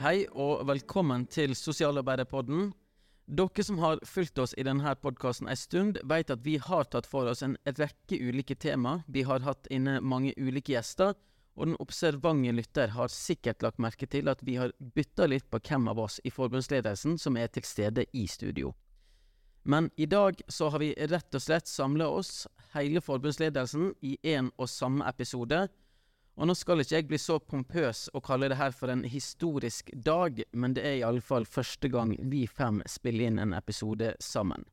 Hei og velkommen til Sosialarbeiderpodden. Dere som har fulgt oss i denne podkasten en stund, vet at vi har tatt for oss en rekke ulike tema. Vi har hatt inne mange ulike gjester, og den observante lytter har sikkert lagt merke til at vi har bytta litt på hvem av oss i forbundsledelsen som er til stede i studio. Men i dag så har vi rett og slett samla oss, hele forbundsledelsen, i én og samme episode. Og nå skal ikke jeg bli så pompøs og kalle det her for en historisk dag, men det er i alle fall første gang vi fem spiller inn en episode sammen.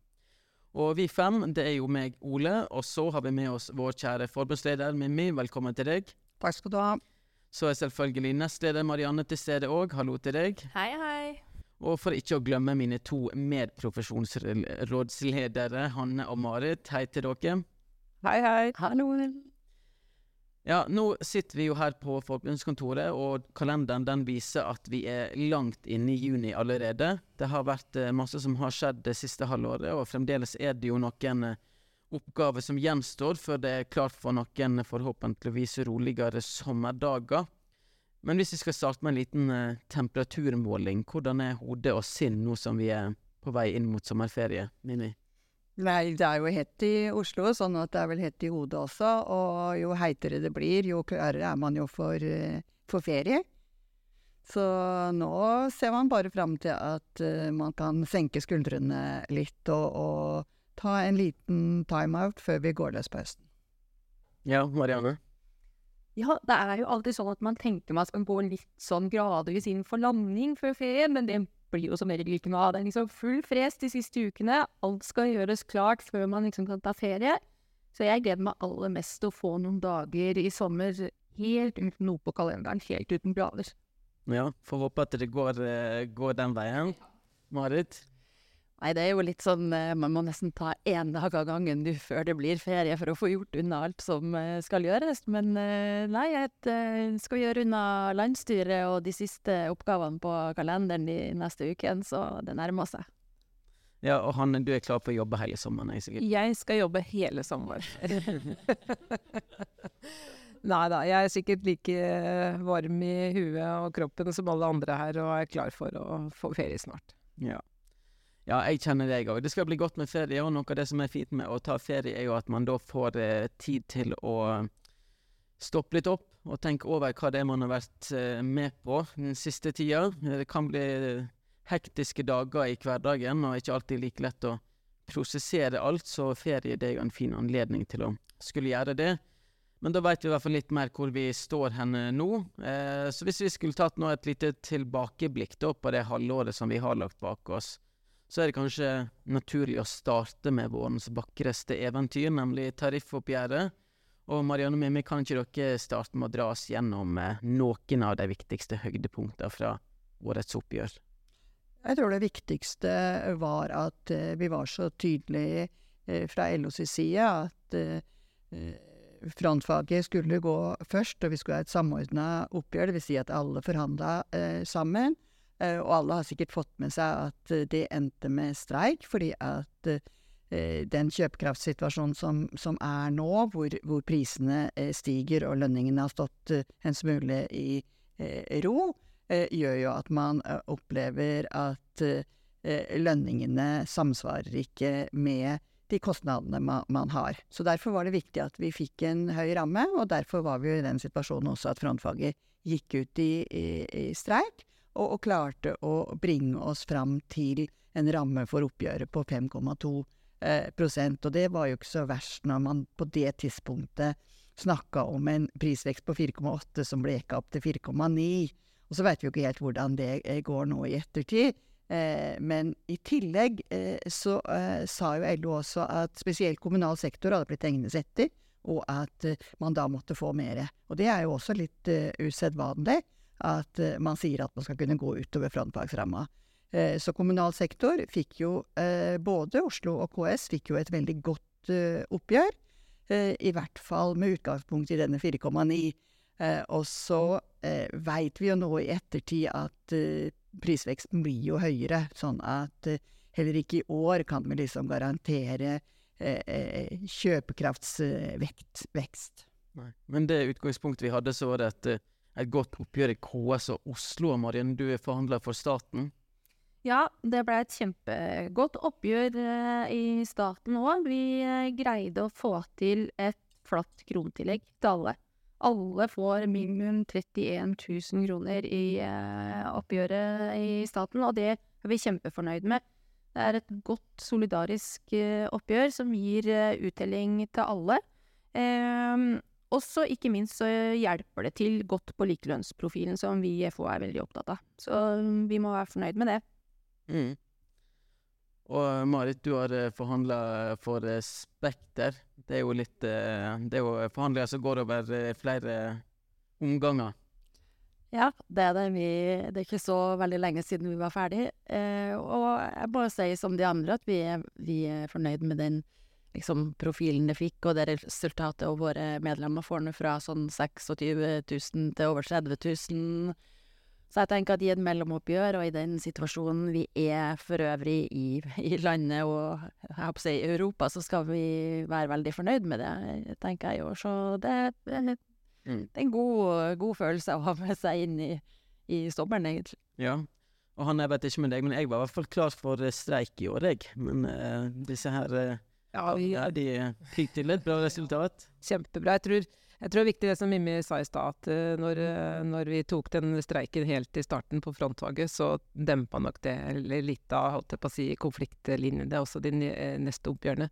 Og vi fem, det er jo meg, Ole, og så har vi med oss vår kjære forbundsleder Mimmi. Velkommen til deg. Takk skal du ha. Så er selvfølgelig nestleder Marianne til stede òg. Hallo til deg. Hei, hei. Og for ikke å glemme mine to medprofesjonsrådsledere, Hanne og Marit. Hei til dere. Hei, hei. Hallo. Ja, nå sitter vi jo her på forbundskontoret, og kalenderen den viser at vi er langt inne i juni allerede. Det har vært eh, masse som har skjedd det siste halvåret, og fremdeles er det jo noen eh, oppgaver som gjenstår før det er klart for noen forhåpentligvis roligere sommerdager. Men hvis vi skal starte med en liten eh, temperaturmåling, hvordan er hodet og sinn nå som vi er på vei inn mot sommerferie? Mimi? Nei, det er jo hett i Oslo, sånn at det er vel hett i hodet også. Og jo heitere det blir, jo klarere er man jo for, eh, for ferie. Så nå ser man bare fram til at uh, man kan senke skuldrene litt og, og ta en liten timeout før vi går løs på høsten. Ja, Marianne? Ja, det er jo alltid sånn at man tenker man skal gå litt sånn gradvis inn for landing før ferien, men det blir jo som regel ikke noe av. Det liksom full fres de siste ukene. Alt skal gjøres klart før man liksom kan ta ferie. Så jeg gleder meg aller mest til å få noen dager i sommer helt uten noe på kalenderen. Helt uten blader. Ja, får håpe at det går, eh, går den veien. Marit? Nei, det er jo litt sånn eh, Man må nesten ta én dag av gangen nå før det blir ferie for å få gjort unna alt som eh, skal gjøres. Men eh, nei, jeg skal gjøre unna landsstyret og de siste oppgavene på kalenderen de neste ukene, så det nærmer seg. Ja, og Hanne, du er klar på å jobbe hele sommeren? Jeg, sikkert. jeg skal jobbe hele sommeren. Nei da, jeg er sikkert like varm i huet og kroppen som alle andre her, og er klar for å få ferie snart. Ja. Ja, jeg kjenner det, jeg òg. Det skal bli godt med ferie, og noe av det som er fint med å ta ferie, er jo at man da får eh, tid til å stoppe litt opp og tenke over hva det er man har vært eh, med på den siste tida. Det kan bli hektiske dager i hverdagen, og ikke alltid like lett å prosessere alt, så ferie det er jo en fin anledning til å skulle gjøre det. Men da veit vi i hvert fall litt mer hvor vi står hen nå. Eh, så hvis vi skulle tatt nå et lite tilbakeblikk da på det halvåret som vi har lagt bak oss, så er det kanskje naturlig å starte med vårens vakreste eventyr, nemlig tariffoppgjøret. Og Marianne Mimmi, kan ikke dere starte med å dra oss gjennom eh, noen av de viktigste høydepunktene fra årets oppgjør? Jeg tror det viktigste var at uh, vi var så tydelige uh, fra LOs side at frontfaget skulle gå først, og vi skulle ha et samordna oppgjør. Vil si at alle forhandla sammen. Uh, og alle har sikkert fått med seg at uh, det endte med streik, fordi at uh, den kjøpekraftssituasjonen som, som, er nå, hvor, hvor prisene stiger og lønningene har stått en smule i ro, gjør jo at man opplever at lønningene samsvarer ikke med de kostnadene man, man, har. Så derfor var det viktig at vi fikk en høy ramme, og derfor var vi i den situasjonen også at frontfaget gikk ut i, i, i streik og, og klarte å bringe oss fram til en ramme for oppgjøret på 5,2 eh, prosent. Og det var jo ikke så verst når man på det tidspunktet snakka om en prisvekst på 4,8 som ble jekka opp til 4,9. Og så veit vi jo ikke helt hvordan det eh, går nå i ettertid. Eh, men i tillegg eh, så sa jo LO også at spesielt kommunal sektor hadde blitt hengende etter, og at man da måtte få mer. Og det er jo også litt usedvanlig at uh, man sier at man skal kunne gå utover frontfagsramma. Uh, så kommunal sektor fikk jo uh, Både Oslo og KS fikk jo et veldig godt oppgjør. I hvert fall med utgangspunkt i denne 4,9. og så veit vi jo nå i ettertid at prisveksten blir jo høyere, sånn at heller ikke i år kan vi liksom garantere kjøpekraftsvekst. Men det utgangspunktet vi hadde, så var det et et godt oppgjør i KS og Oslo. Marianne, du er forhandler for staten. Ja, det ble et kjempegodt oppgjør eh, i staten òg. Vi eh, greide å få til et flatt kronetillegg til alle. Alle får minimum 31 000 kroner i eh, oppgjøret i staten, og det er vi kjempefornøyd med. Det er et godt solidarisk oppgjør som gir uttelling til alle. Eh, også ikke minst så hjelper det til godt på likelønnsprofilen, som vi i FO er veldig opptatt av. Så mm, vi må være fornøyd med det. Mm. Og Marit, du har forhandla for eh, Spekter. Det er jo litt eh, Det er jo forhandlinger som går over eh, flere omganger. Ja, det er det. Vi, det er ikke så veldig lenge siden vi var ferdig. Eh, og jeg bare sier som de andre at vi er, vi er fornøyd med den liksom, profilen det fikk, og det resultatet og våre medlemmer får nå fra sånn 26 000 til over 30 000 så jeg tenker at i et mellomoppgjør, og i den situasjonen vi er for øvrig i, i landet og jeg håper å si Europa, så skal vi være veldig fornøyd med det, tenker jeg jo. Så det, det, det Mm. er en god, god følelse å ha med seg inn i, i sommeren, egentlig. Ja. Og han, jeg vet ikke med deg, men jeg var i hvert fall klar for streik i år, jeg. Men uh, disse her eh, Ja, ja, de fikk til et bra resultat. Kjempebra. Jeg tror, jeg tror det er viktig det som Mimmi sa i stad, at eh, når, eh, når vi tok den streiken helt i starten på frontfaget, så dempa nok det eller litt av holdt jeg på å si, konfliktlinjene, også de eh, neste oppgjørene.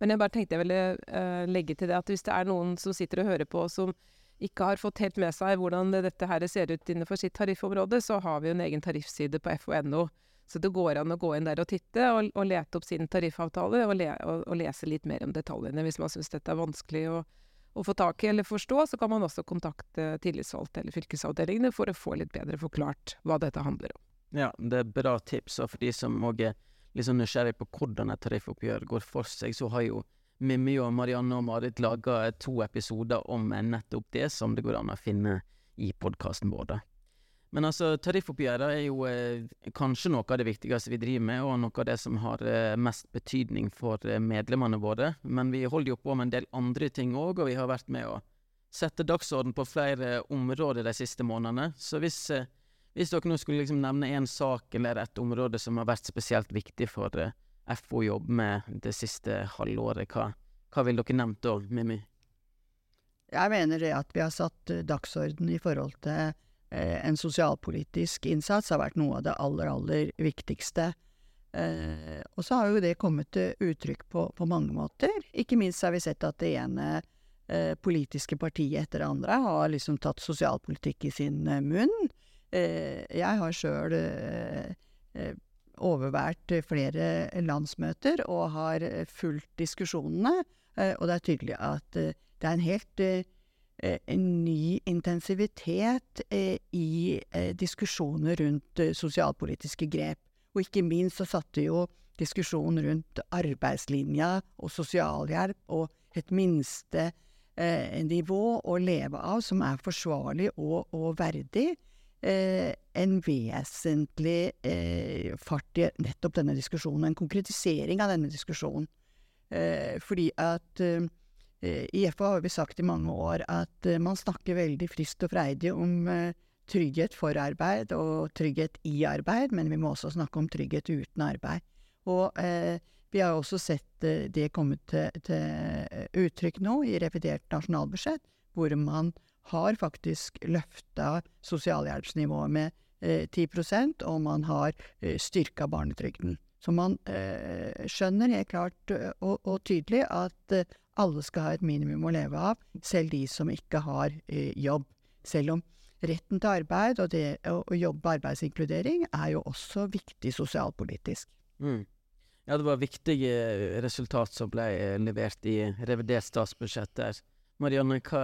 Men jeg bare tenkte jeg ville legge til det at hvis det er noen som sitter og hører på som ikke har fått helt med seg hvordan dette her ser ut innenfor sitt tariffområde, så har vi jo en egen tariffside på FO.no. Så det går an å gå inn der og titte, og, og lete opp sin tariffavtale, og, le, og, og lese litt mer om detaljene hvis man syns dette er vanskelig å, å få tak i eller forstå. Så kan man også kontakte tillitsvalgte eller fylkesavdelingene for å få litt bedre forklart hva dette handler om. Ja, det er bra tips. Og for de som òg er litt sånn nysgjerrig på hvordan et tariffoppgjør går for seg, så har jo Mimmi og Marianne og Marit laga to episoder om nettopp det, som det går an å finne i podkasten vår. Men altså, tariffoppgjøret er jo eh, kanskje noe av det viktigste vi driver med, og noe av det som har eh, mest betydning for eh, medlemmene våre. Men vi holder jo på med en del andre ting òg, og vi har vært med å sette dagsorden på flere områder de siste månedene. Så hvis, eh, hvis dere nå skulle liksom nevne én sak eller et område som har vært spesielt viktig for eh, FO å jobbe med det siste halvåret, hva, hva vil dere nevnt da, Mimmi? Jeg mener det at vi har satt eh, dagsorden i forhold til eh, en sosialpolitisk innsats, har vært noe av det aller, aller viktigste. Eh, og så har jo det kommet til uttrykk på, på mange måter. Ikke minst har vi sett at det ene eh, politiske partiet etter det andre har liksom tatt sosialpolitikk i sin eh, munn. Eh, jeg har sjøl eh, eh, overvært flere landsmøter og har eh, fulgt diskusjonene, eh, og det er tydelig at eh, det er en helt eh, eh, en ny intensivitet eh, i eh, diskusjoner rundt eh, sosialpolitiske grep. Og ikke minst så satte jo diskusjonen rundt arbeidslinja og sosialhjelp og et minste eh, nivå å leve av som er forsvarlig og, og verdig, eh, en vesentlig eh, fart i nettopp denne diskusjonen, en konkretisering av denne diskusjonen. Eh, fordi at eh, i FA har vi sagt i mange år at eh, man snakker veldig friskt og freidig om eh, trygghet for arbeid og trygghet i arbeid, men vi må også snakke om trygghet uten arbeid. Og eh, vi har også sett eh, det komme til, til uttrykk nå i revidert nasjonalbudsjett, hvor man har faktisk løfta sosialhjelpsnivået med eh, 10 og man har eh, styrka barnetrygden. Så man eh, skjønner helt klart eh, og, og tydelig at eh, alle skal ha et minimum å leve av, selv de som ikke har eh, jobb. Selv om retten til arbeid og det å, å jobbe arbeidsinkludering er jo også viktig sosialpolitisk. Mm. Ja, det var viktige resultat som ble eh, levert i revidert statsbudsjett der. Marianne, hva,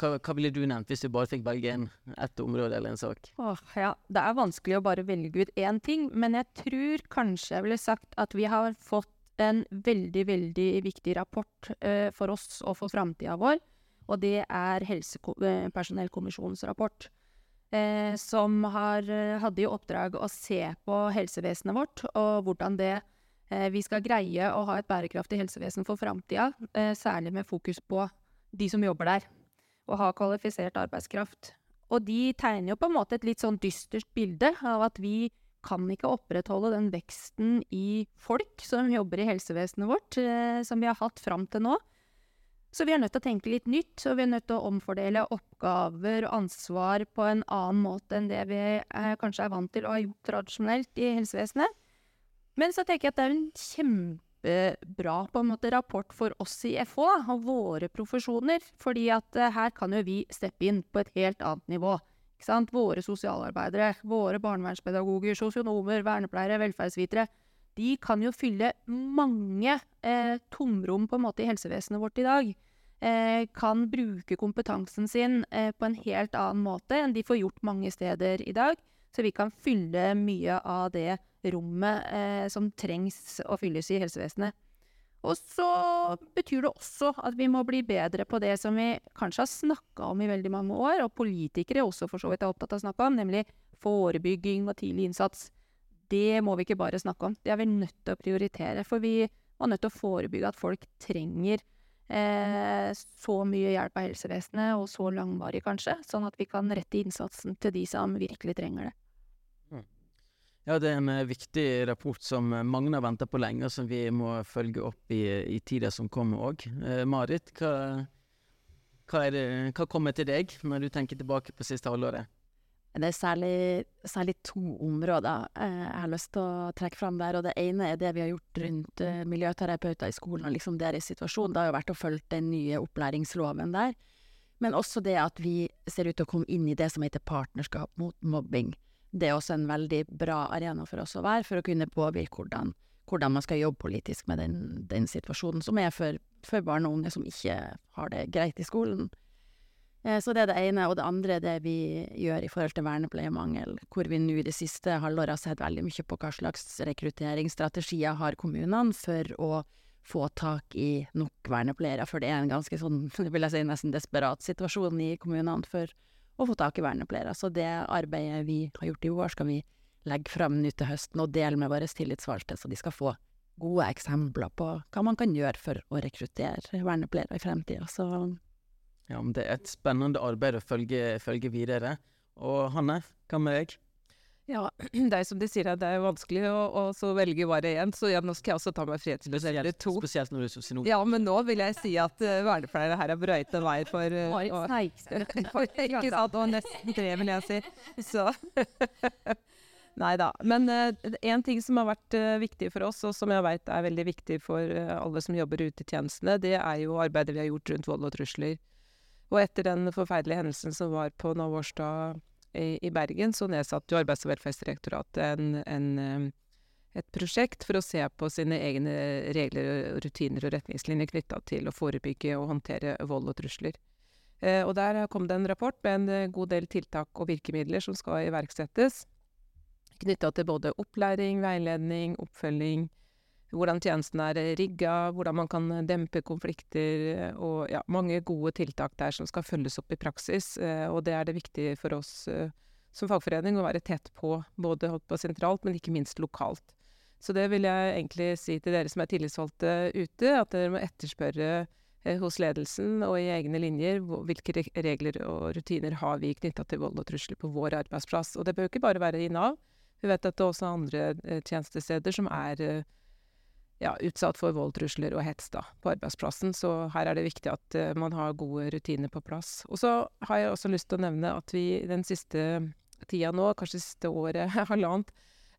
hva, hva ville du nevnt hvis du bare fikk velge en, ett område eller en sak? Åh, ja. Det er vanskelig å bare velge ut én ting, men jeg tror kanskje jeg ville sagt at vi har fått en veldig, veldig viktig rapport eh, for oss og for framtida vår, og det er Helsepersonellkommisjonens rapport. Eh, som har, eh, hadde i oppdrag å se på helsevesenet vårt, og hvordan det eh, vi skal greie å ha et bærekraftig helsevesen for framtida, eh, særlig med fokus på de som jobber der, og ha kvalifisert arbeidskraft. Og de tegner jo på en måte et litt sånn dystert bilde av at vi kan ikke opprettholde den veksten i folk som jobber i helsevesenet vårt, eh, som vi har hatt fram til nå. Så vi er nødt til å tenke litt nytt, og vi er nødt til å omfordele oppgaver og ansvar på en annen måte enn det vi er, kanskje er vant til og har gjort tradisjonelt i helsevesenet. Men så tenker jeg at det er en kjempebra en måte, rapport for oss i FH, og våre profesjoner. fordi at eh, her kan jo vi steppe inn på et helt annet nivå. Våre sosialarbeidere, våre barnevernspedagoger, sosionomer, vernepleiere, velferdsvitere de kan jo fylle mange eh, tomrom på en måte i helsevesenet vårt i dag. Eh, kan bruke kompetansen sin eh, på en helt annen måte enn de får gjort mange steder i dag. Så vi kan fylle mye av det rommet eh, som trengs å fylles i helsevesenet. Og så betyr det også at vi må bli bedre på det som vi kanskje har snakka om i veldig mange år, og politikere også for så vidt er opptatt av å snakke om, nemlig forebygging og tidlig innsats det må vi ikke bare snakke om. Det er vi nødt til å prioritere. For vi er nødt til å forebygge at folk trenger eh, så mye hjelp av helsevesenet, og så langvarig kanskje, sånn at vi kan rette innsatsen til de som virkelig trenger det. Ja, det er en uh, viktig rapport som uh, mange har venta på lenge, og som vi må følge opp i, i tida som kommer òg. Eh, Marit, hva, hva, det, hva kommer til deg når du tenker tilbake på siste halvåret? Det er særlig, særlig to områder eh, jeg har lyst til å trekke fram der. og Det ene er det vi har gjort rundt eh, miljøterapeuter i skolen og liksom deres situasjon. Det har jo vært å følge den nye opplæringsloven der. Men også det at vi ser ut til å komme inn i det som heter partnerskap mot mobbing. Det er også en veldig bra arena for oss å være, for å kunne påvirke hvordan, hvordan man skal jobbe politisk med den, den situasjonen som er for, for barn og unge som ikke har det greit i skolen. Eh, så det er det ene. Og det andre er det vi gjør i forhold til vernepleiemangel, hvor vi nå i det siste halvåret har sett veldig mye på hva slags rekrutteringsstrategier har kommunene for å få tak i nok vernepleiere. For det er en ganske sånn, vil jeg si, nesten desperat situasjon i kommunene for å få tak i vernepleiere. Så det arbeidet vi har gjort i år, skal vi legge fram nå til høsten og dele med våre tillitsvalgte, så de skal få gode eksempler på hva man kan gjøre for å rekruttere vernepleiere i fremtida. Så ja, men Det er et spennende arbeid å følge, følge videre. Og Hanne, hva med deg? Ja, det er som de sier, det er vanskelig å, å velge bare én, så ja, nå skal jeg også ta meg frihet til å velge to. Spesielt når du er sosionom. Ja, men nå vil jeg si at uh, vernepleiere her har brøyt en vei for uh, Marit Ikke sant, og nesten tre, vil jeg si. Så Nei da. Men én uh, ting som har vært uh, viktig for oss, og som jeg veit er veldig viktig for uh, alle som jobber ute i tjenestene, det er jo arbeidet vi har gjort rundt vold og trusler. Og etter den forferdelige hendelsen som var på Navårstad i, Bergen, så nedsatte jo Arbeids- og velferdsdirektoratet en, en, eh, et prosjekt for å se på sine egne regler, rutiner og retningslinjer knytta til å forebygge og håndtere vold og trusler. Eh, og der kom det en rapport med en eh, god del tiltak og virkemidler som skal iverksettes. Knytta til både opplæring, veiledning, oppfølging, hvordan tjenesten er rigga, hvordan man kan dempe konflikter, og ja, mange gode tiltak der som skal følges opp i praksis. Eh, og det er det viktig for oss eh, som fagforening å være tett på, både på sentralt, men ikke minst lokalt. Så det vil jeg egentlig si til dere som er tillitsvalgte ute, at dere må etterspørre eh, hos ledelsen og i egne linjer hvilke regler og rutiner har vi knytta til vold og trusler på vår arbeidsplass. Og det bør ikke bare være i Nav. Vi vet at det er også andre tjenestesteder som er ja, utsatt for vold, trusler og hets da, på arbeidsplassen. Så her er det viktig at uh, man har gode rutiner på plass. Og så har jeg også lyst til å nevne at vi den siste tida nå, kanskje siste året, halvannet,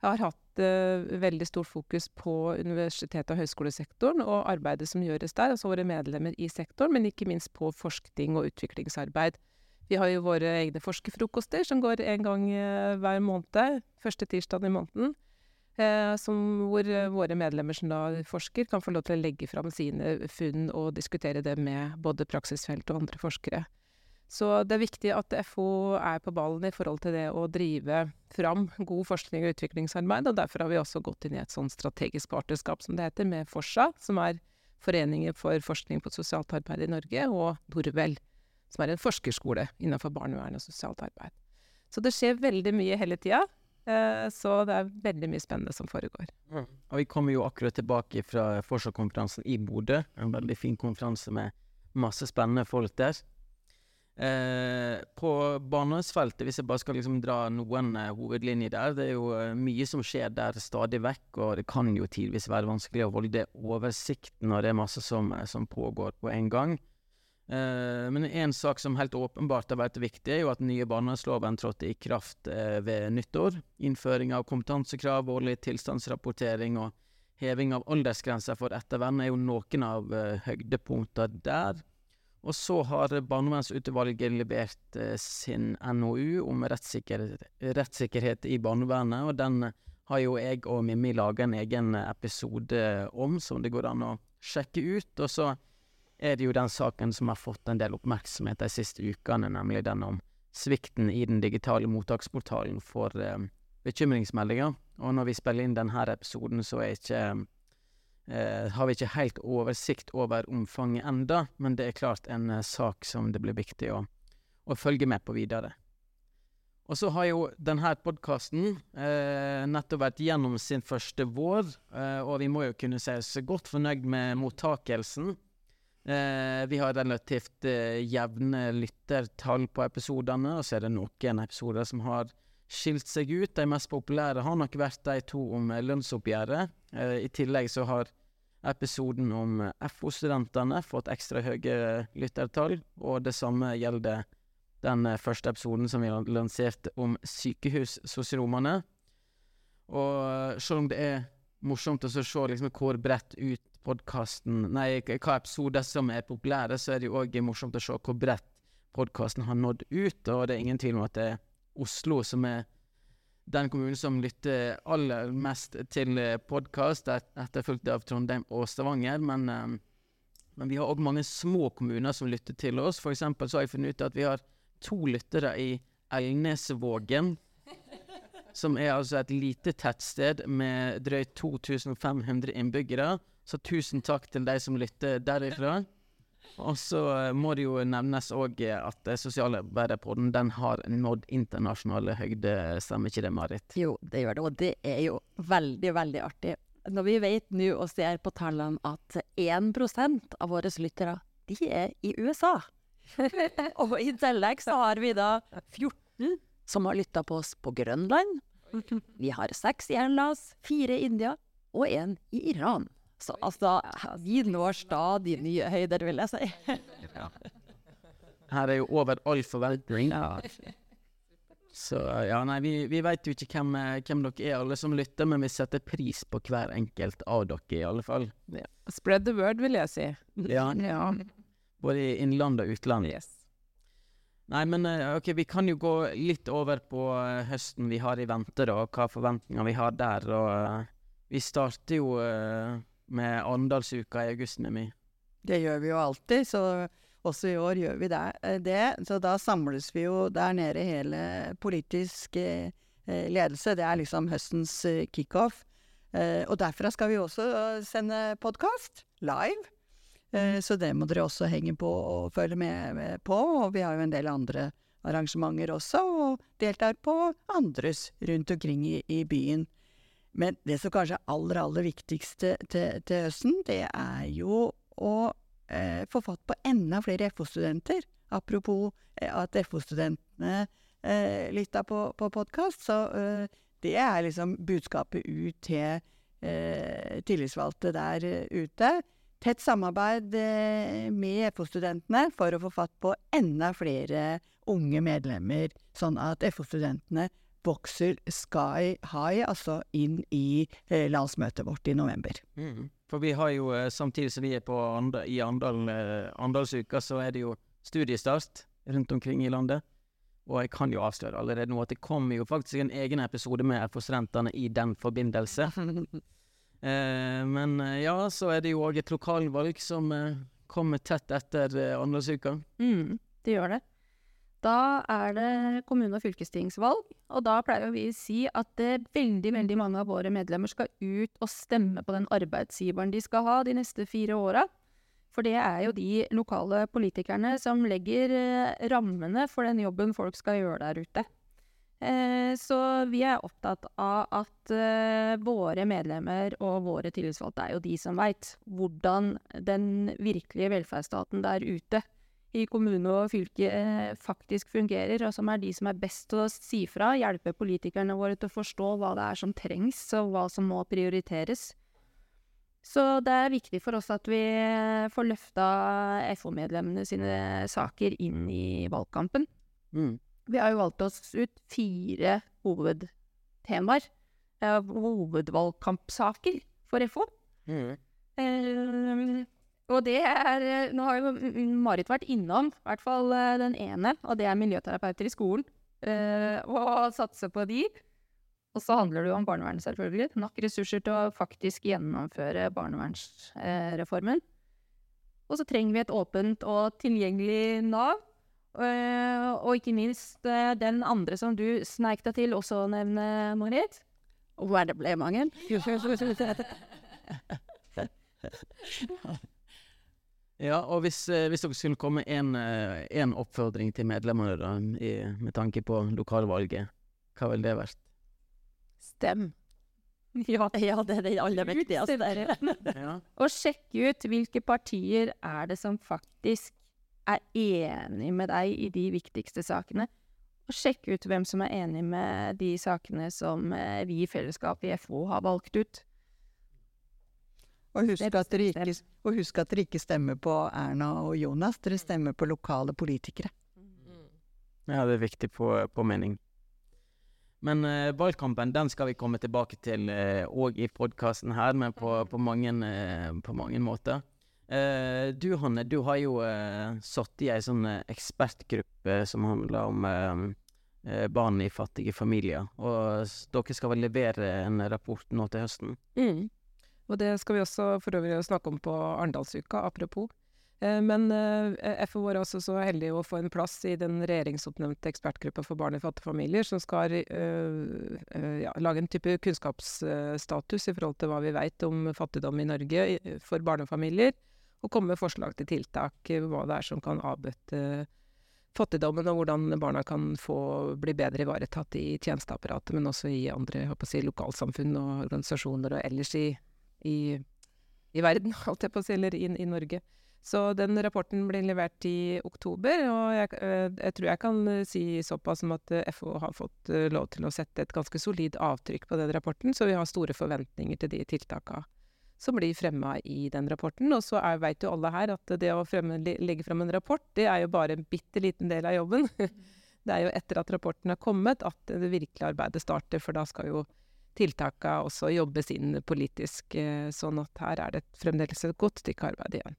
har hatt uh, veldig stort fokus på universitet- og høyskolesektoren og arbeidet som gjøres der, altså våre medlemmer i sektoren, men ikke minst på forskning og utviklingsarbeid. Vi har jo våre egne forskerfrokoster som går en gang uh, hver måned, første tirsdag i måneden. Eh, som, hvor eh, våre medlemmer som da forsker, kan få lov til å legge fram sine funn og diskutere det med både praksisfelt og andre forskere. Så det er viktig at FO er på ballen i forhold til det å drive fram god forskning og utviklingsarbeid, og derfor har vi også gått inn i et sånn strategisk partnerskap, som det heter, med Forsa, som er Foreninger for forskning på sosialt arbeid i Norge, og Norvel, som er en forskerskole innenfor barnevern og sosialt arbeid. Så det skjer veldig mye hele tida. Eh, så det er veldig mye spennende som foregår. Mm. Og vi kommer jo akkurat tilbake fra Forsa-konferansen i Bodø. En veldig fin konferanse med masse spennende folk der. Eh, på barnevernsfeltet, hvis jeg bare skal liksom dra noen eh, hovedlinjer der, det er jo eh, mye som skjer der stadig vekk, og det kan jo tidvis være vanskelig å holde oversikten når det er masse som, eh, som pågår på en gang. Eh, men en sak som helt åpenbart har vært viktig, er jo at den nye barnevernsloven trådte i kraft eh, ved nyttår. Innføring av kompetansekrav, årlig tilstandsrapportering og heving av aldersgrenser for ettervern er jo noen av uh, høydepunktene der. Og så har barnevernsutvalget levert eh, sin NOU om rettssikkerhet, rettssikkerhet, i barnevernet, og den har jo jeg og Mimmi laga en egen episode om, som det går an å sjekke ut. Og så er det jo den saken som har fått en del oppmerksomhet de siste ukene, nemlig den om svikten i den digitale mottaksportalen for eh, bekymringsmeldinger. Og når vi spiller inn denne episoden, så ikke eh, har vi ikke helt oversikt over omfanget enda, men det er klart en eh, sak som det blir viktig å, å, følge med på videre. Og så har jo denne podkasten eh, nettopp vært gjennom sin første vår, eh, og vi må jo kunne si oss godt fornøyd med mottakelsen. Eh, vi har relativt eh, jevne lyttertall på episodene, og så er det noen episoder som har skilt seg ut. De mest populære har nok vært de to om lønnsoppgjøret. Eh, I tillegg så har episoden om FO-studentene fått ekstra høye lyttertall, og det samme gjelder den eh, første episoden som vi har lansert om sykehussosionomene. Og eh, selv om det er morsomt å se liksom hvor bredt ut podkasten Nei, hva episoder som er populære, så er det jo òg morsomt å se hvor bredt podkasten har nådd ut, og det er ingen tvil om at det er Oslo som er den kommunen som lytter aller mest til eh, podkast, etterfulgt av Trondheim og Stavanger. Men, um, men vi har òg mange små kommuner som lytter til oss. For eksempel så har jeg funnet ut at vi har to lyttere i Elnesvågen. Som er altså et lite tettsted med drøyt 2500 innbyggere. Så tusen takk til de som lytter derifra. Og så eh, må det jo nevnes òg eh, at eh, sosialarbeiderpodden den har nådd internasjonale høyder, stemmer ikke det, Marit? Jo, det gjør det, og det er jo veldig, veldig artig. Når vi vet nå og ser på tallene at 1% av våre lyttere, de er i USA. og i tillegg så har vi da 14 som har lytta på oss på Grønland. Vi har seks i Hellas, fire i India og én i Iran. Så altså, vi når stadig nye høyder, vil jeg si. ja. Her er jo over all forventning. Ja. Så ja, nei, vi, vi veit jo ikke hvem, hvem, dere er, alle som lytter, men vi setter pris på hver enkelt av dere, i alle fall. Ja. Spread the word, vil jeg si. Ja. ja. Både i innland og utland. Yes. Nei, men eh, ok, vi kan jo gå litt over på eh, høsten vi har i vente, da, og hva forventninger vi har der. Og vi starter jo uh, med Arendalsuka i august, mi. Det gjør vi jo alltid, så også i år gjør vi det. Eh, det. Så da samles vi jo der nede hele politisk eh, ledelse. Det er liksom høstens eh, kickoff. Eh, og derfra skal vi også sende podkast live. Eh, så det må dere også henge på og følge med, med, på. Og vi har jo en del andre arrangementer også, og deltar på andres rundt omkring i, i byen. Men det som kanskje er aller, aller viktigste til, til høsten, det er jo å eh, få fatt på enda flere FO-studenter. Apropos eh, at FO-studentene eh, lytta på, på podkast. Så eh, det er liksom budskapet ut til eh, tillitsvalgte der ute. Tett samarbeid eh, med FO-studentene for å få fatt på enda flere unge medlemmer, sånn at FO-studentene vokser sky high, altså inn i eh, landsmøtet vårt i november. Mm. For vi har jo, eh, samtidig som vi er på andre, i Andal, eh, Andalsuka, så er det jo studiestart rundt omkring i landet. Og jeg kan jo avsløre allerede nå at det kommer jo faktisk en egen episode med for studentene i den forbindelse. eh, men eh, ja, så er det jo òg et lokalvalg som eh, kommer tett etter eh, Andalsuka. Mm, det gjør det. Da er det kommune- og fylkestingsvalg, og da pleier vi å si at det veldig, veldig mange av våre medlemmer skal ut og stemme på den arbeidsgiveren de skal ha de neste fire åra. For det er jo de lokale politikerne som legger eh, rammene for den jobben folk skal gjøre der ute. Eh, så vi er opptatt av at eh, våre medlemmer og våre tillitsvalgte er jo de som veit hvordan den virkelige velferdsstaten der ute i kommune og fylke eh, faktisk fungerer, og som er de som er best til å si fra, hjelpe politikerne våre til å forstå hva det er som trengs, og hva som må prioriteres. Så det er viktig for oss at vi får løfta FO-medlemmene sine saker inn i valgkampen. Mm. Vi har jo valgt oss ut fire hovedtemaer. eh, hovedvalgkampsaker for FO. Mm. Eh, og det er eh, Nå har jo Marit vært innom i hvert fall eh, den ene, og det er miljøterapeuter i skolen. Eh, og satse på de. Og så handler det jo om barnevernet, selvfølgelig. Nok ressurser til å faktisk gjennomføre barnevernsreformen. Og så trenger vi et åpent og tilgjengelig Nav. Eh, og ikke minst eh, den andre som du sneik deg til også å nevne, Marit. Ble mange. Ja, og hvis, eh, hvis dere skulle komme med en oppfordring til medlemmene da, i, med tanke på lokalvalget, hva ville det vært? Stem. Ja, Ja, det er det aller viktigste. Ja. Og sjekke ut hvilke partier er det som faktisk er enig med deg i de viktigste sakene. Og sjekke ut hvem som er enig med de sakene som eh, vi i fellesskap i FO har valgt ut. Og husk, at dere ikke, og husk at dere ikke stemmer på Erna og Jonas, dere stemmer på lokale politikere. Ja, det er viktig på, mening. Men eh, valgkampen den skal vi komme tilbake til òg i podkasten her, men på, på, mange, eh, på mange måter. Eh, du Hanne, du har jo uh, satt i ei sånn eh, ekspertgruppe som handler om eh, eh, barn i fattige familier. Og dere skal vel levere en rapport nå til høsten? Mm. Og det skal vi også for øvrig snakke om på Arendalsuka, apropos. Eh, men eh, FO var også så heldig å få en plass i den regjeringsoppnevnte ekspertgruppa for barn i fattige familier, som skal eh, ja, lage en type kunnskapsstatus i forhold til hva vi vet om fattigdom i Norge for barnefamilier, og komme med forslag til tiltak, hva det er som kan avbøtte fattigdommen, og hvordan barna kan få bli bedre ivaretatt i tjenesteapparatet, men også i andre si, lokalsamfunn og organisasjoner og ellers i, i, i verden, holdt jeg på å si, eller i, i Norge. Så den rapporten blir levert i oktober, og jeg, eh, jeg tror jeg kan eh, si såpass som at eh, FO har fått lov til å sette et ganske solid avtrykk på den rapporten, så vi har store forventninger til de tiltakene som blir fremma i den rapporten. Og så veit jo alle her at det å fremme, legge frem en rapport, det er jo bare en bitte liten del av jobben. Det er jo etter at rapporten er kommet at det virkelige arbeidet starter, for da skal jo tiltakene også jobbes inn politisk, eh, sånn at her er det fremdeles et godt stykke arbeid igjen.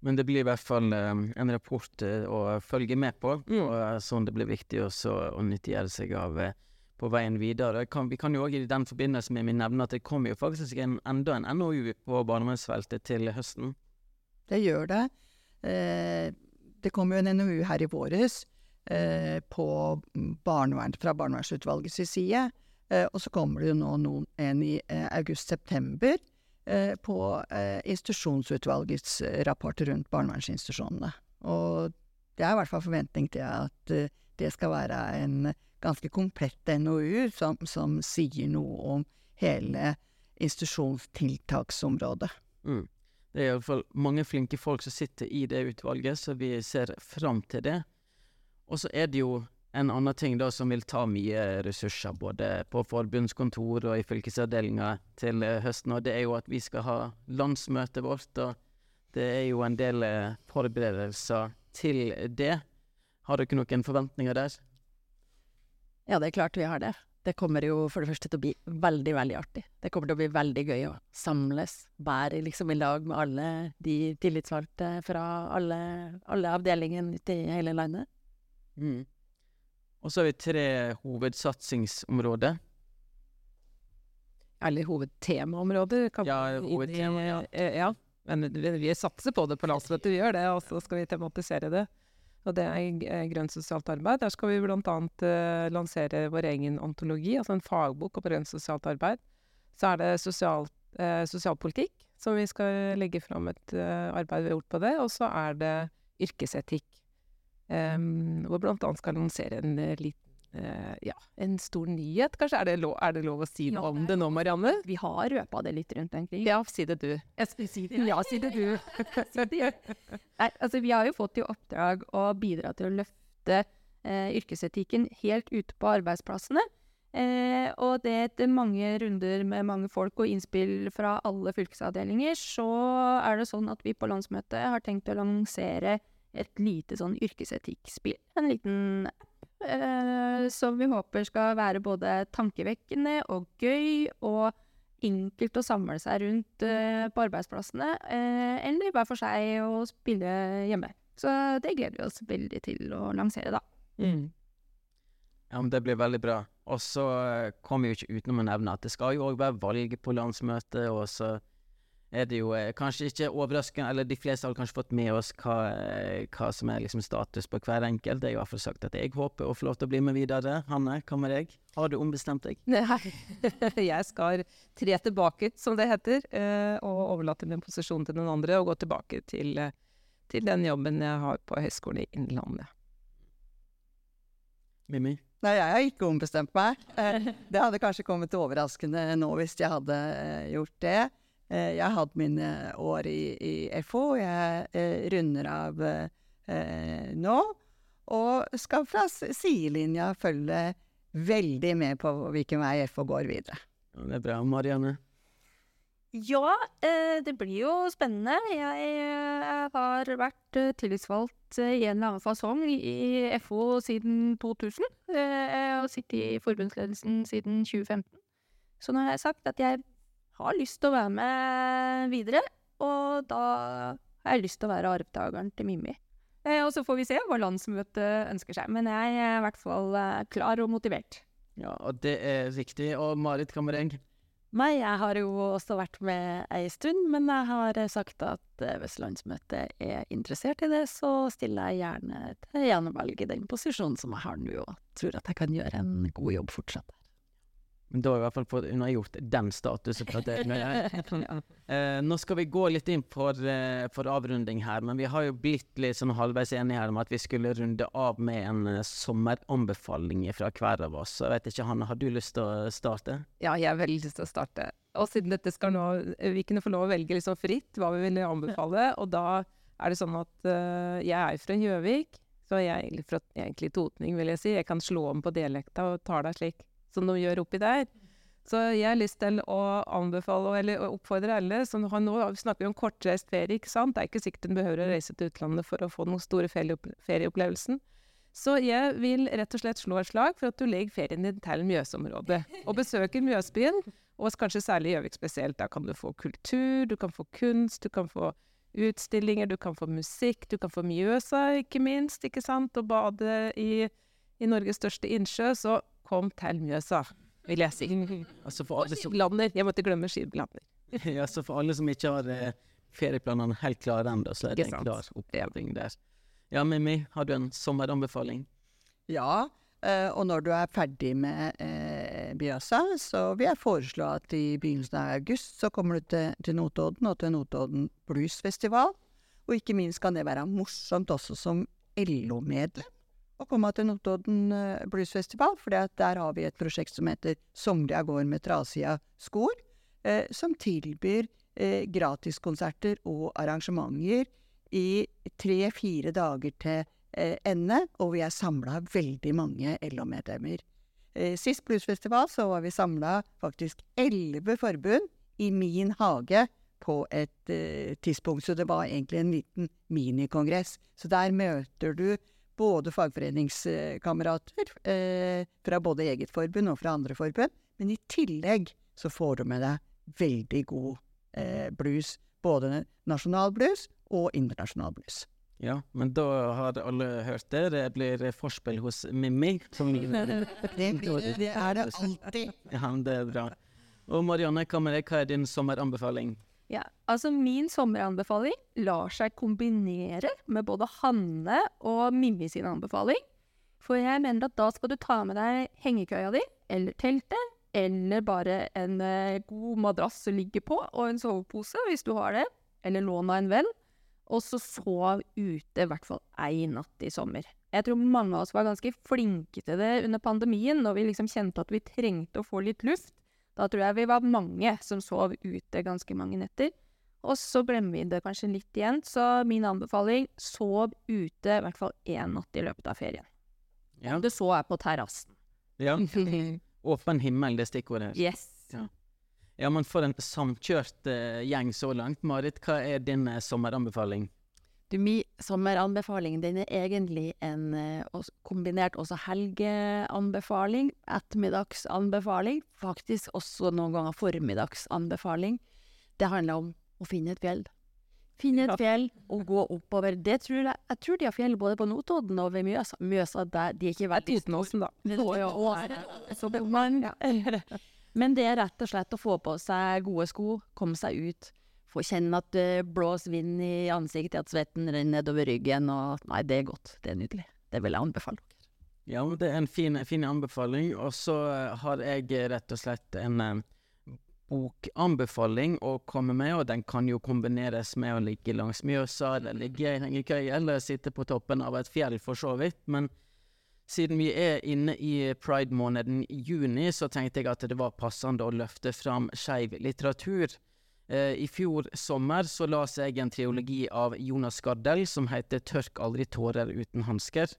Men det blir i hvert fall eh, en rapport eh, å følge med på, Mm. og sånn det blir viktig også å nyttiggjøre seg av på veien videre. Kan, vi kan jo òg i den forbindelse med min nevne at det kommer jo faktisk en, enda en NOU på barnevernsfeltet til høsten. Det gjør det. Eh, det kommer jo en NOU her i våres eh, på barnevern, fra barnevernsutvalgets side. Eh, og så kommer det jo nå noen, en i eh, august-september eh, på eh, institusjonsutvalgets eh, rapport rundt barnevernsinstitusjonene. Og det er i hvert fall forventning til at eh, det skal være en ganske komplett NOU som, som sier noe om hele institusjonstiltaksområdet. Mm. Det er iallfall mange flinke folk som sitter i det utvalget, så vi ser fram til det. Og så er det jo en annen ting da som vil ta mye ressurser, både på forbundskontor og i fylkesavdelinga til eh, høsten, og det er jo at vi skal ha landsmøtet vårt, og det er jo en del eh, forberedelser til det. Har dere noen forventninger der? Ja, det er klart vi har det. Det kommer jo for det første til å bli veldig, veldig artig. Det kommer til å bli veldig gøy å samles, være liksom i lag med alle de tillitsvalgte fra alle, alle avdelingene ute i hele landet. Mm. Og så har vi tre hovedsatsingsområder. Eller hovedtemaområder. kan Ja, hovedtema, ja. eh, ja. Men vi, satser på det på landsmøtet, vi gjør det, og så skal vi tematisere det. Og det er eh, grønt sosialt arbeid. Der skal vi blant annet eh, lansere vår egen ontologi, altså en fagbok om grønt sosialt arbeid. Så er det sosial, uh, sosialpolitikk, som vi skal legge fram et uh, arbeid vi har gjort på det. Og så er det yrkesetikk, em, hvor blant annet skal lansere en eh, liten Uh, ja, en stor nyhet, kanskje? Er det lov, er det lov å si noe Ja, om det nå, Marianne? Vi har røpa det litt rundt omkring. Ja, si det du. Si det. Ja, si det du. Nei, altså vi har jo fått i oppdrag å bidra til å løfte eh, yrkesetikken helt ute på arbeidsplassene. Eh, og det etter mange runder med mange folk og innspill fra alle fylkesavdelinger, så er det sånn at vi på landsmøtet har tenkt å lansere et lite sånn yrkesetikkspill. En liten app eh, som vi håper skal være både tankevekkende og gøy og enkelt å samle seg rundt eh, på arbeidsplassene, eh, eller hver for seg å spille hjemme. Så det gleder vi oss veldig til å lansere, da. Mm. Ja, men Det blir veldig bra. Og så eh, kommer vi jo ikke utenom å nevne at det skal jo òg være valg på landsmøtet, og så er det jo eh, kanskje ikke overraskende, eller de fleste har kanskje fått med oss hva, eh, hva som er liksom status på hver enkelt. Det er i hvert fall sagt at jeg håper å få lov til å bli med videre. Hanne, hva med deg? Har du ombestemt deg? Nei, jeg skal tre tilbake, som det heter, eh, og overlate min posisjon til noen andre, og gå tilbake til, eh, til den jobben jeg har på Høgskolen i Innlandet. Mimmi? Nei, jeg har ikke ombestemt meg. Eh, det hadde kanskje kommet overraskende nå hvis jeg hadde gjort det. Eh, jeg har hatt mine år i, i FO, jeg eh, runder av eh, nå. Og skal fra sidelinja følge veldig med på hvilken vei FO går videre. Ja, det er bra. Marianne? Ja, eh, det blir jo spennende. Jeg har vært tillitsvalgt i en eller annen fasong i FO siden 2000. Og sittet i forbundsledelsen siden 2015. Så nå har jeg sagt at jeg har lyst til å være med videre, og da har jeg lyst til å være arvtakeren til Mimmi. Eh, Og så får vi se hva landsmøtet ønsker seg, men jeg er i hvert fall eh, klar og motivert. Ja, og det er riktig. Og Marit, hva med deg? Nei, jeg har jo også vært med ei stund, men jeg har sagt at eh, hvis landsmøtet er interessert i det, så stiller jeg gjerne til gjenvalg i den posisjonen som jeg har nå, og tror at jeg kan gjøre en god jobb fortsatt. Men da har jeg i hvert fall fått unnagjort den statusen. For det, nå, eh, nå skal vi gå litt inn for, eh, for avrunding her, men vi har jo blitt litt sånn halvveis enige her om at vi skulle runde av med en eh, sommeranbefaling fra hver av oss. Jeg vet ikke, Hanne, har du lyst til å starte? Ja, jeg har veldig lyst til å starte. Og siden dette skal nå Vi kunne få lov å velge liksom fritt hva vi ville anbefale, og da er det sånn at uh, jeg er fra Gjøvik, så jeg er egentlig fra egentlig totning, vil jeg si. Jeg kan slå om på dialekta og tale slik som de gjør oppi der. Så jeg har lyst til å anbefale, eller oppfordre alle som har nå Vi snakker jo om kortreist ferie, ikke sant? Det er ikke sikkert en behøver å reise til utlandet for å få den store ferieopp- ferieopplevelsen. Så jeg vil rett og slett slå et slag for at du legger ferien din til Mjøsområdet. Og besøker Mjøsbyen, og kanskje særlig Gjøvik spesielt. Da kan du få kultur, du kan få kunst, du kan få utstillinger, du kan få musikk, du kan få Mjøsa, ikke minst, ikke sant? Og bade i, i Norges største innsjø. Så kom til Mjøsa, vil jeg si. Altså for alle som, skiblander. Jeg måtte glemme skiblander. ja, så for alle som ikke har eh, ferieplanene helt klare ennå, så er det en klar oppdeling der. Ja, Mimmi, har du en sommeranbefaling? Ja, eh, og når du er ferdig med eh, Byåsa, så vil jeg foreslå at i begynnelsen av august så kommer du til, til Notodden og til Notodden Bluesfestival. Og ikke minst kan det være morsomt også som LO-medlem å komme til Notodden eh, Bluesfestival, for der har vi et prosjekt som heter Somlia går med trasige skor, eh, som tilbyr eh, gratiskonserter og arrangementer i tre-fire dager til eh, ende, og vi er samla veldig mange LO-medlemmer. Eh, sist bluesfestival så var vi samla faktisk elleve forbund i min hage på et eh, tidspunkt, så det var egentlig en liten minikongress. Så der møter du både fagforeningskamerater eh, fra både eget forbund og fra andre forbund, men i tillegg så får du med deg veldig god eh, blues, både nasjonal blues og internasjonal blues. Ja, men da har alle hørt det. Det blir forspill hos Mimmi. Som Det, blir- det er det alltid. Ja, det er bra. Og Marianne, deg? Hva er din sommeranbefaling? Ja, altså min sommeranbefaling lar seg kombinere med både Hanne og Mimmi sin anbefaling. For jeg mener at da skal du ta med deg hengekøya di, eller teltet, eller bare en eh, god madrass å ligge på, og en sovepose hvis du har det, eller lån av en venn. Og så sov ute i hvert fall ei natt i sommer. Jeg tror mange av oss var ganske flinke til det under pandemien, når vi liksom kjente at vi trengte å få litt luft. Da tror jeg vi var mange som sov ute ganske mange netter. Og så glemmer vi det kanskje litt igjen. Så min anbefaling, sov ute i hvert fall én natt i løpet av ferien. Ja. Det så jeg på terrassen. ja. Åpen himmel, det er stikkordet. Yes. Ja, men for en samkjørt uh, gjeng så langt. Marit, hva er din uh, sommeranbefaling? Du, min sommeranbefaling den er egentlig en eh, kombinert også helgeanbefaling, ettermiddagsanbefaling, faktisk også noen ganger formiddagsanbefaling. Det handler om å finne et fjell. Finne et fjell og gå oppover. Det tror jeg, jeg tror de har fjell både på Notodden og ved Mjøsa. Mjøsa der, de er ikke veldig Totenåsen, da. Å, ja, å, men, men det er rett og slett å få på seg gode sko, komme seg ut, få kjenne at det blåser vind i ansiktet, at svetten renner nedover ryggen, og nei, det er godt. Det er nydelig. Det vil jeg anbefale dere. Ja, det er en fin, fin anbefaling. Og så eh, har jeg rett og slett en eh, bokanbefaling å komme med, og den kan jo kombineres med å ligge langs Mjøsa, eller ligge i en hengekøye, eller sitte på toppen av et fjell, for så vidt. Men siden vi er inne i pride-måneden i juni, så tenkte jeg at det var passende å løfte fram skeiv litteratur. Eh, I fjor sommer så las jeg en triologi av Jonas Gardell som heter 'Tørk aldri tårer uten hansker'.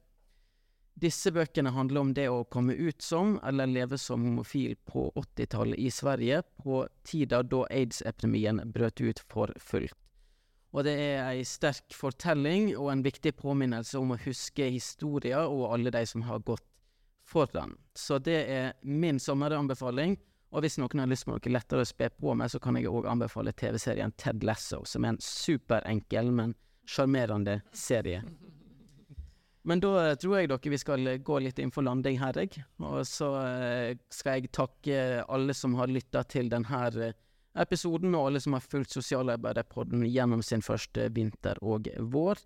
Disse bøkene handler om det å komme ut som, eller leve som homofil på 80-tallet i Sverige, på tida da aids-epidemien brøt ut for fullt. Og det er ei sterk fortelling og en viktig påminnelse om å huske historia og alle de som har gått foran. Så det er min sommeranbefaling. Og hvis noen har lyst på noe lettere å spe på med, så kan jeg òg anbefale TV-serien Ted Lasso, som er en superenkel, men sjarmerende serie. Men da eh, tror jeg dere vi skal eh, gå litt inn for landing her, jeg. Og så eh, skal jeg takke alle som har lytta til denne episoden, og alle som har fulgt Sosialarbeiderpodden gjennom sin første vinter og vår.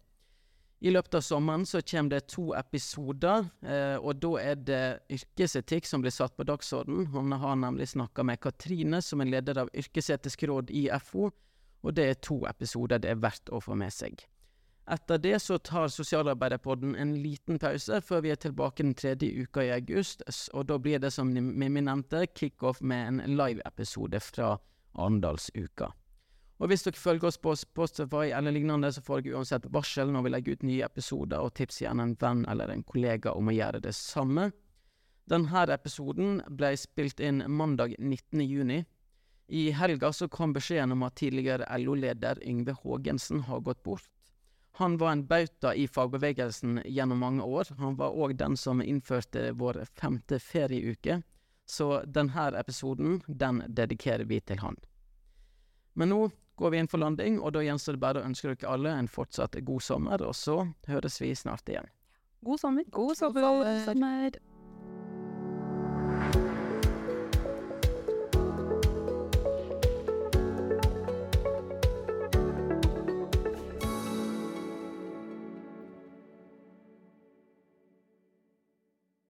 I løpet av sommeren så kommer det to episoder, eh, og da er det yrkesetikk som blir satt på dagsorden. Hun har nemlig snakka med Katrine, som er leder av Yrkesetisk råd i FO, og det er to episoder det er verdt å få med seg. Etter det så tar Sosialarbeiderpodden en liten pause, før vi er tilbake den tredje uka i august, og da blir det som Mimmi nevnte, kickoff med en live-episode fra Arendalsuka. Og hvis dere følger oss på Spotify eller lignende, så får dere uansett varsel når vi legger ut nye episoder, og tips gjerne en venn eller en kollega om å gjøre det samme. Denne episoden ble spilt inn mandag 19. juni. I helga så kom beskjeden om at tidligere LO-leder Yngve Haagensen har gått bort. Han var en bauta i fagbevegelsen gjennom mange år. Han var òg den som innførte vår femte ferieuke, så denne episoden, den dedikerer vi til han. Men nå går vi inn for landing, og da gjenstår det bare å ønske dere alle en fortsatt god sommer, og så høres vi snart igjen. God sommer. God sommer.